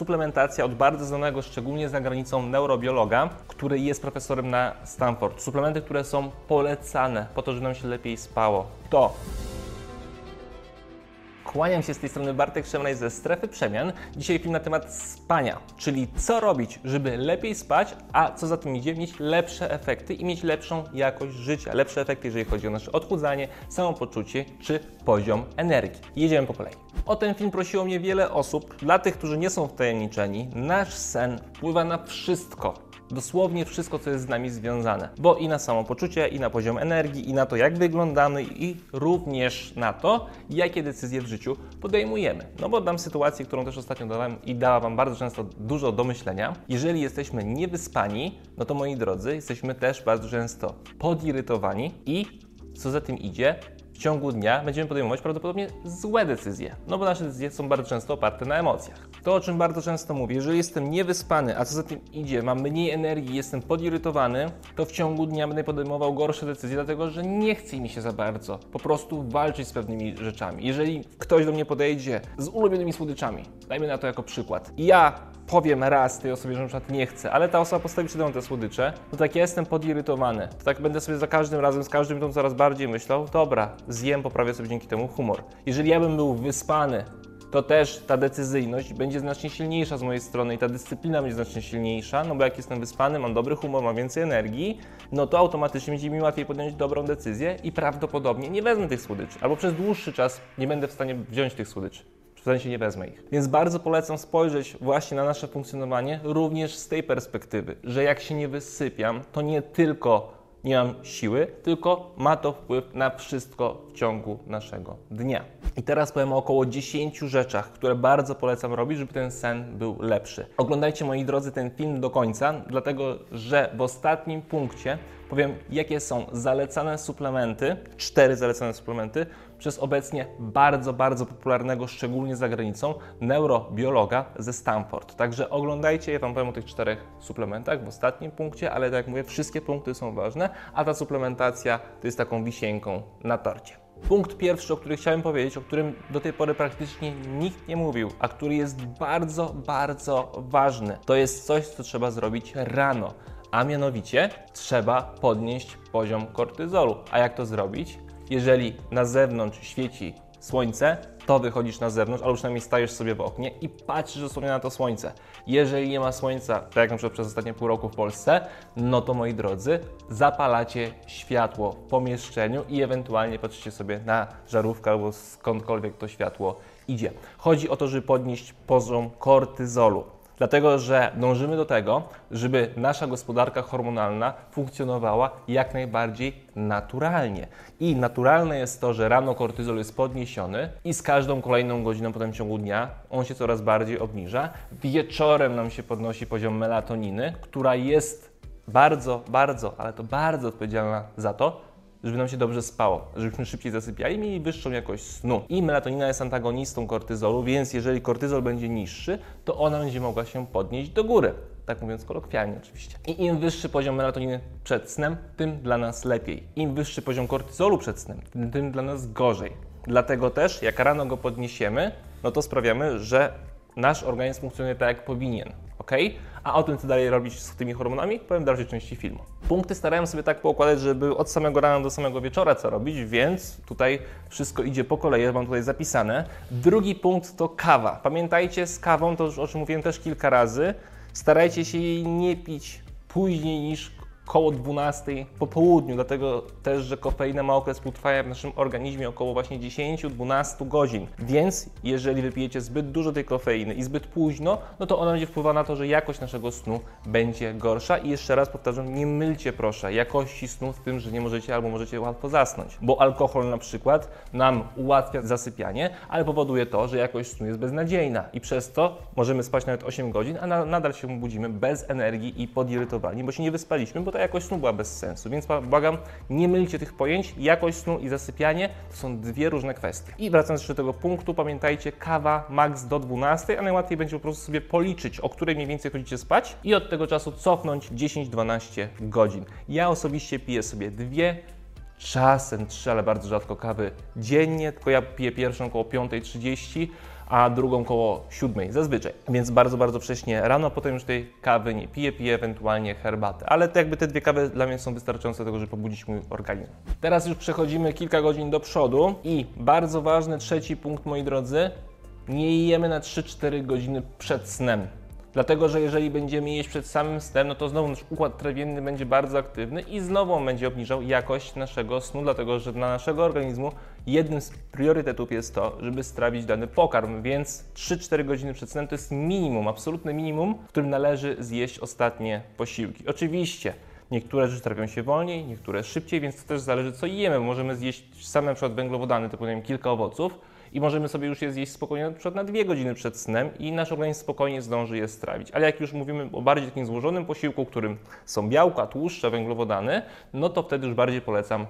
suplementacja od bardzo znanego, szczególnie za granicą neurobiologa, który jest profesorem na Stanford. Suplementy, które są polecane po to, żeby nam się lepiej spało. To Kłaniam się z tej strony Bartek Szemraj ze Strefy Przemian. Dzisiaj film na temat spania, czyli co robić, żeby lepiej spać, a co za tym idzie, mieć lepsze efekty i mieć lepszą jakość życia. Lepsze efekty, jeżeli chodzi o nasze odchudzanie, samopoczucie czy poziom energii. Jedziemy po kolei. O ten film prosiło mnie wiele osób. Dla tych, którzy nie są wtajemniczeni, nasz sen wpływa na wszystko dosłownie wszystko, co jest z nami związane, bo i na samopoczucie, i na poziom energii, i na to, jak wyglądamy, i również na to, jakie decyzje w życiu podejmujemy. No bo dam sytuację, którą też ostatnio dałem i dała Wam bardzo często dużo do myślenia. Jeżeli jesteśmy niewyspani, no to moi drodzy, jesteśmy też bardzo często podirytowani i co za tym idzie, ciągu dnia będziemy podejmować prawdopodobnie złe decyzje, no bo nasze decyzje są bardzo często oparte na emocjach. To, o czym bardzo często mówię, jeżeli jestem niewyspany, a co za tym idzie, mam mniej energii, jestem podirytowany, to w ciągu dnia będę podejmował gorsze decyzje, dlatego że nie chce mi się za bardzo po prostu walczyć z pewnymi rzeczami. Jeżeli ktoś do mnie podejdzie z ulubionymi słodyczami, dajmy na to jako przykład, ja powiem raz tej osobie, że na przykład nie chcę, ale ta osoba postawi przede mną te słodycze, to tak ja jestem podirytowany. To tak będę sobie za każdym razem, z każdym dniem coraz bardziej myślał, dobra, zjem, poprawię sobie dzięki temu humor. Jeżeli ja bym był wyspany, to też ta decyzyjność będzie znacznie silniejsza z mojej strony i ta dyscyplina będzie znacznie silniejsza, no bo jak jestem wyspany, mam dobry humor, mam więcej energii, no to automatycznie będzie mi łatwiej podjąć dobrą decyzję i prawdopodobnie nie wezmę tych słodyczy, albo przez dłuższy czas nie będę w stanie wziąć tych słodyczy w sensie nie wezmę ich. Więc bardzo polecam spojrzeć właśnie na nasze funkcjonowanie również z tej perspektywy, że jak się nie wysypiam, to nie tylko nie mam siły, tylko ma to wpływ na wszystko w ciągu naszego dnia. I teraz powiem o około 10 rzeczach, które bardzo polecam robić, żeby ten sen był lepszy. Oglądajcie moi drodzy ten film do końca, dlatego że w ostatnim punkcie powiem, jakie są zalecane suplementy, cztery zalecane suplementy, przez obecnie bardzo, bardzo popularnego, szczególnie za granicą, neurobiologa ze Stanford. Także oglądajcie, ja Wam powiem o tych czterech suplementach w ostatnim punkcie, ale tak jak mówię, wszystkie punkty są ważne, a ta suplementacja to jest taką wisienką na torcie. Punkt pierwszy, o którym chciałem powiedzieć, o którym do tej pory praktycznie nikt nie mówił, a który jest bardzo, bardzo ważny, to jest coś, co trzeba zrobić rano a mianowicie trzeba podnieść poziom kortyzolu. A jak to zrobić? Jeżeli na zewnątrz świeci słońce, to wychodzisz na zewnątrz, albo przynajmniej stajesz sobie w oknie i patrzysz dosłownie na to słońce. Jeżeli nie ma słońca, tak jak na przykład przez ostatnie pół roku w Polsce, no to moi drodzy, zapalacie światło w pomieszczeniu i ewentualnie patrzycie sobie na żarówkę albo skądkolwiek to światło idzie. Chodzi o to, żeby podnieść poziom kortyzolu. Dlatego, że dążymy do tego, żeby nasza gospodarka hormonalna funkcjonowała jak najbardziej naturalnie. I naturalne jest to, że rano kortyzol jest podniesiony i z każdą kolejną godziną potem w ciągu dnia on się coraz bardziej obniża. Wieczorem nam się podnosi poziom melatoniny, która jest bardzo, bardzo, ale to bardzo odpowiedzialna za to, żeby nam się dobrze spało, żebyśmy szybciej zasypiali mieli wyższą jakość snu. I melatonina jest antagonistą kortyzolu, więc jeżeli kortyzol będzie niższy, to ona będzie mogła się podnieść do góry. Tak mówiąc kolokwialnie oczywiście. I im wyższy poziom melatoniny przed snem, tym dla nas lepiej. Im wyższy poziom kortyzolu przed snem, tym, tym dla nas gorzej. Dlatego też, jak rano go podniesiemy, no to sprawiamy, że nasz organizm funkcjonuje tak, jak powinien. Ok? A o tym, co dalej robić z tymi hormonami, powiem w dalszej części filmu. Punkty starałem sobie tak poukładać, żeby od samego rana do samego wieczora co robić, więc tutaj wszystko idzie po kolei, mam tutaj zapisane. Drugi punkt to kawa. Pamiętajcie, z kawą, to już o czym mówiłem też kilka razy, starajcie się jej nie pić później niż koło 12 po południu, dlatego też, że kofeina ma okres półtrwania w naszym organizmie około właśnie 10-12 godzin. Więc jeżeli wypijecie zbyt dużo tej kofeiny i zbyt późno, no to ona będzie wpływała na to, że jakość naszego snu będzie gorsza. I jeszcze raz powtarzam, nie mylcie proszę jakości snu z tym, że nie możecie albo możecie łatwo zasnąć, bo alkohol na przykład nam ułatwia zasypianie, ale powoduje to, że jakość snu jest beznadziejna i przez to możemy spać nawet 8 godzin, a na, nadal się budzimy bez energii i podirytowani, bo się nie wyspaliśmy, bo ta jakość snu była bez sensu. Więc błagam, nie mylcie tych pojęć. Jakość snu i zasypianie to są dwie różne kwestie. I wracając jeszcze do tego punktu, pamiętajcie, kawa max do 12, a najłatwiej będzie po prostu sobie policzyć, o której mniej więcej chodzicie spać i od tego czasu cofnąć 10-12 godzin. Ja osobiście piję sobie dwie czasem trzy, ale bardzo rzadko kawy dziennie, tylko ja piję pierwszą około 5.30, a drugą koło 7 zazwyczaj. Więc bardzo, bardzo wcześnie rano, potem już tej kawy nie piję, piję ewentualnie herbatę. Ale to jakby te dwie kawy dla mnie są wystarczające do tego, żeby pobudzić mój organizm. Teraz już przechodzimy kilka godzin do przodu i bardzo ważny trzeci punkt, moi drodzy, nie jemy na 3-4 godziny przed snem. Dlatego, że jeżeli będziemy jeść przed samym snem, no to znowu nasz układ trawienny będzie bardzo aktywny i znowu on będzie obniżał jakość naszego snu, dlatego że dla naszego organizmu jednym z priorytetów jest to, żeby strawić dany pokarm, więc 3-4 godziny przed snem to jest minimum, absolutne minimum, w którym należy zjeść ostatnie posiłki. Oczywiście Niektóre rzeczy trawią się wolniej, niektóre szybciej, więc to też zależy co jemy. Możemy zjeść same na przykład węglowodany, typu nie wiem, kilka owoców, i możemy sobie już je zjeść spokojnie na przykład na dwie godziny przed snem i nasz organizm spokojnie zdąży je strawić. Ale jak już mówimy o bardziej takim złożonym posiłku, którym są białka, tłuszcze, węglowodany, no to wtedy już bardziej polecam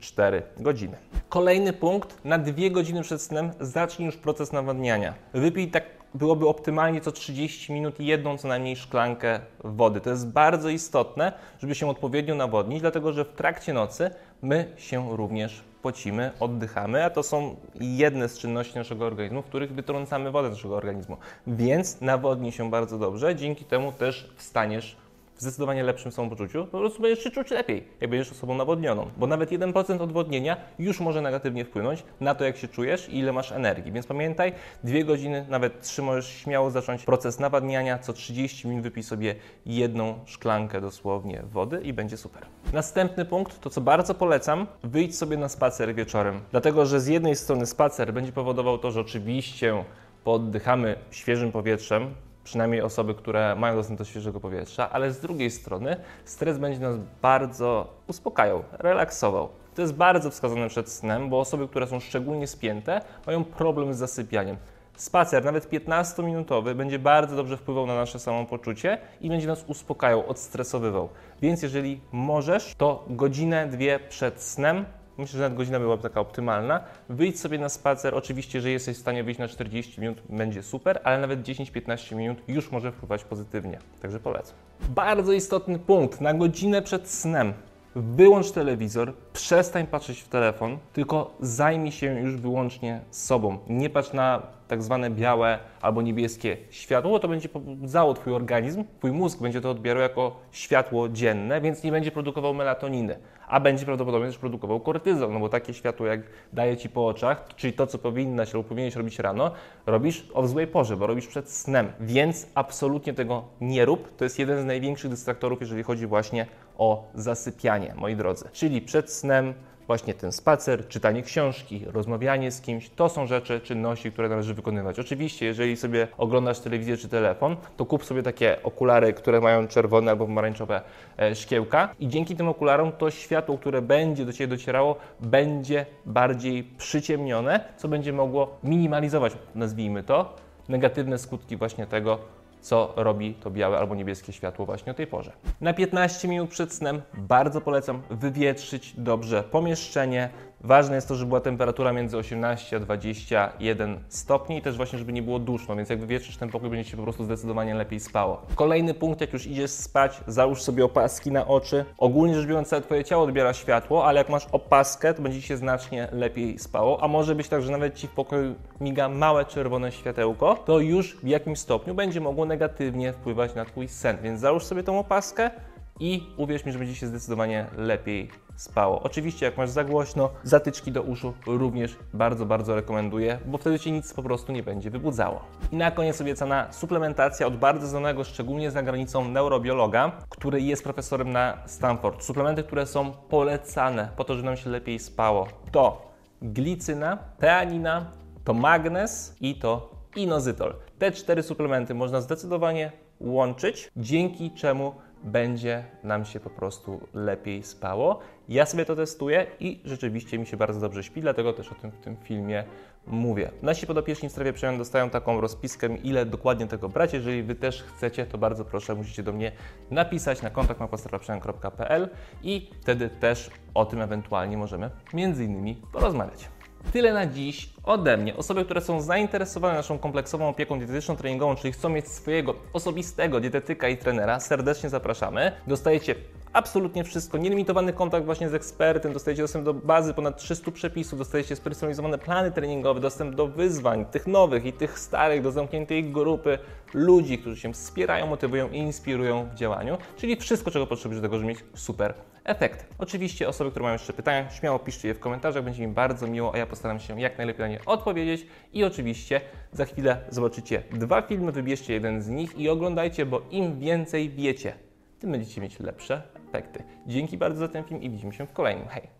3-4 godziny. Kolejny punkt, na dwie godziny przed snem zacznij już proces nawadniania. Wypij tak byłoby optymalnie co 30 minut jedną co najmniej szklankę wody. To jest bardzo istotne, żeby się odpowiednio nawodnić, dlatego że w trakcie nocy my się również pocimy, oddychamy, a to są jedne z czynności naszego organizmu, w których wytrącamy wodę z naszego organizmu. Więc nawodnij się bardzo dobrze, dzięki temu też wstaniesz w zdecydowanie lepszym samopoczuciu, po prostu będziesz się czuć lepiej, jak będziesz osobą nawodnioną. Bo nawet 1% odwodnienia już może negatywnie wpłynąć na to, jak się czujesz i ile masz energii. Więc pamiętaj, dwie godziny, nawet trzy możesz śmiało zacząć proces nawadniania. Co 30 minut wypij sobie jedną szklankę dosłownie wody i będzie super. Następny punkt, to co bardzo polecam, wyjdź sobie na spacer wieczorem. Dlatego, że z jednej strony spacer będzie powodował to, że oczywiście poddychamy świeżym powietrzem, przynajmniej osoby, które mają dostęp do świeżego powietrza, ale z drugiej strony stres będzie nas bardzo uspokajał, relaksował. To jest bardzo wskazane przed snem, bo osoby, które są szczególnie spięte, mają problem z zasypianiem. Spacer, nawet 15-minutowy, będzie bardzo dobrze wpływał na nasze samopoczucie i będzie nas uspokajał, odstresowywał. Więc jeżeli możesz, to godzinę, dwie przed snem Myślę, że nawet godzina byłaby taka optymalna. Wyjdź sobie na spacer. Oczywiście, że jesteś w stanie wyjść na 40 minut, będzie super, ale nawet 10-15 minut już może wpływać pozytywnie. Także polecam. Bardzo istotny punkt. Na godzinę przed snem wyłącz telewizor, przestań patrzeć w telefon, tylko zajmij się już wyłącznie sobą. Nie patrz na tak zwane białe albo niebieskie światło, to będzie pobudzało Twój organizm, Twój mózg będzie to odbierał jako światło dzienne, więc nie będzie produkował melatoniny, a będzie prawdopodobnie też produkował kortyzol, no bo takie światło jak daje Ci po oczach, czyli to, co powinnaś lub powinieneś robić rano, robisz o złej porze, bo robisz przed snem, więc absolutnie tego nie rób. To jest jeden z największych dystraktorów, jeżeli chodzi właśnie o zasypianie, moi drodzy. Czyli przed snem właśnie ten spacer, czytanie książki, rozmawianie z kimś, to są rzeczy, czynności, które należy wykonywać. Oczywiście, jeżeli sobie oglądasz telewizję czy telefon, to kup sobie takie okulary, które mają czerwone albo pomarańczowe e, szkiełka i dzięki tym okularom to światło, które będzie do Ciebie docierało, będzie bardziej przyciemnione, co będzie mogło minimalizować, nazwijmy to, negatywne skutki właśnie tego, co robi to białe albo niebieskie światło właśnie o tej porze. Na 15 minut przed snem bardzo polecam wywietrzyć dobrze pomieszczenie, Ważne jest to, żeby była temperatura między 18 a 21 stopni i też właśnie, żeby nie było duszno, więc jak wywietrzysz ten pokój, będzie się po prostu zdecydowanie lepiej spało. Kolejny punkt, jak już idziesz spać, załóż sobie opaski na oczy. Ogólnie rzecz biorąc, całe Twoje ciało odbiera światło, ale jak masz opaskę, to będzie się znacznie lepiej spało, a może być tak, że nawet Ci w pokoju miga małe czerwone światełko, to już w jakimś stopniu będzie mogło negatywnie wpływać na Twój sen, więc załóż sobie tą opaskę, i uwierz mi, że będzie się zdecydowanie lepiej spało. Oczywiście, jak masz za głośno, zatyczki do uszu również bardzo, bardzo rekomenduję, bo wtedy Cię nic po prostu nie będzie wybudzało. I na koniec obiecana suplementacja od bardzo znanego, szczególnie za granicą neurobiologa, który jest profesorem na Stanford. Suplementy, które są polecane po to, żeby nam się lepiej spało. To glicyna, teanina, to magnez i to inozytol. Te cztery suplementy można zdecydowanie łączyć, dzięki czemu będzie nam się po prostu lepiej spało. Ja sobie to testuję i rzeczywiście mi się bardzo dobrze śpi, dlatego też o tym w tym filmie mówię. Nasi podopieczni w strefie przemian dostają taką rozpiskę, ile dokładnie tego brać. Jeżeli Wy też chcecie, to bardzo proszę, musicie do mnie napisać na kontakt i wtedy też o tym ewentualnie możemy między innymi porozmawiać. Tyle na dziś ode mnie. Osoby, które są zainteresowane naszą kompleksową opieką dietetyczną treningową, czyli chcą mieć swojego osobistego dietetyka i trenera, serdecznie zapraszamy. Dostajecie absolutnie wszystko. Nielimitowany kontakt właśnie z ekspertem, dostajecie dostęp do bazy ponad 300 przepisów, dostajecie spersonalizowane plany treningowe, dostęp do wyzwań, tych nowych i tych starych, do zamkniętej grupy ludzi, którzy się wspierają, motywują i inspirują w działaniu, czyli wszystko, czego potrzebujesz do tego, żeby mieć super efekt. Oczywiście osoby, które mają jeszcze pytania, śmiało piszcie je w komentarzach, będzie mi bardzo miło, a ja postaram się jak najlepiej na nie odpowiedzieć i oczywiście za chwilę zobaczycie dwa filmy, wybierzcie jeden z nich i oglądajcie, bo im więcej wiecie, tym będziecie mieć lepsze Dzięki bardzo za ten film i widzimy się w kolejnym. Hej!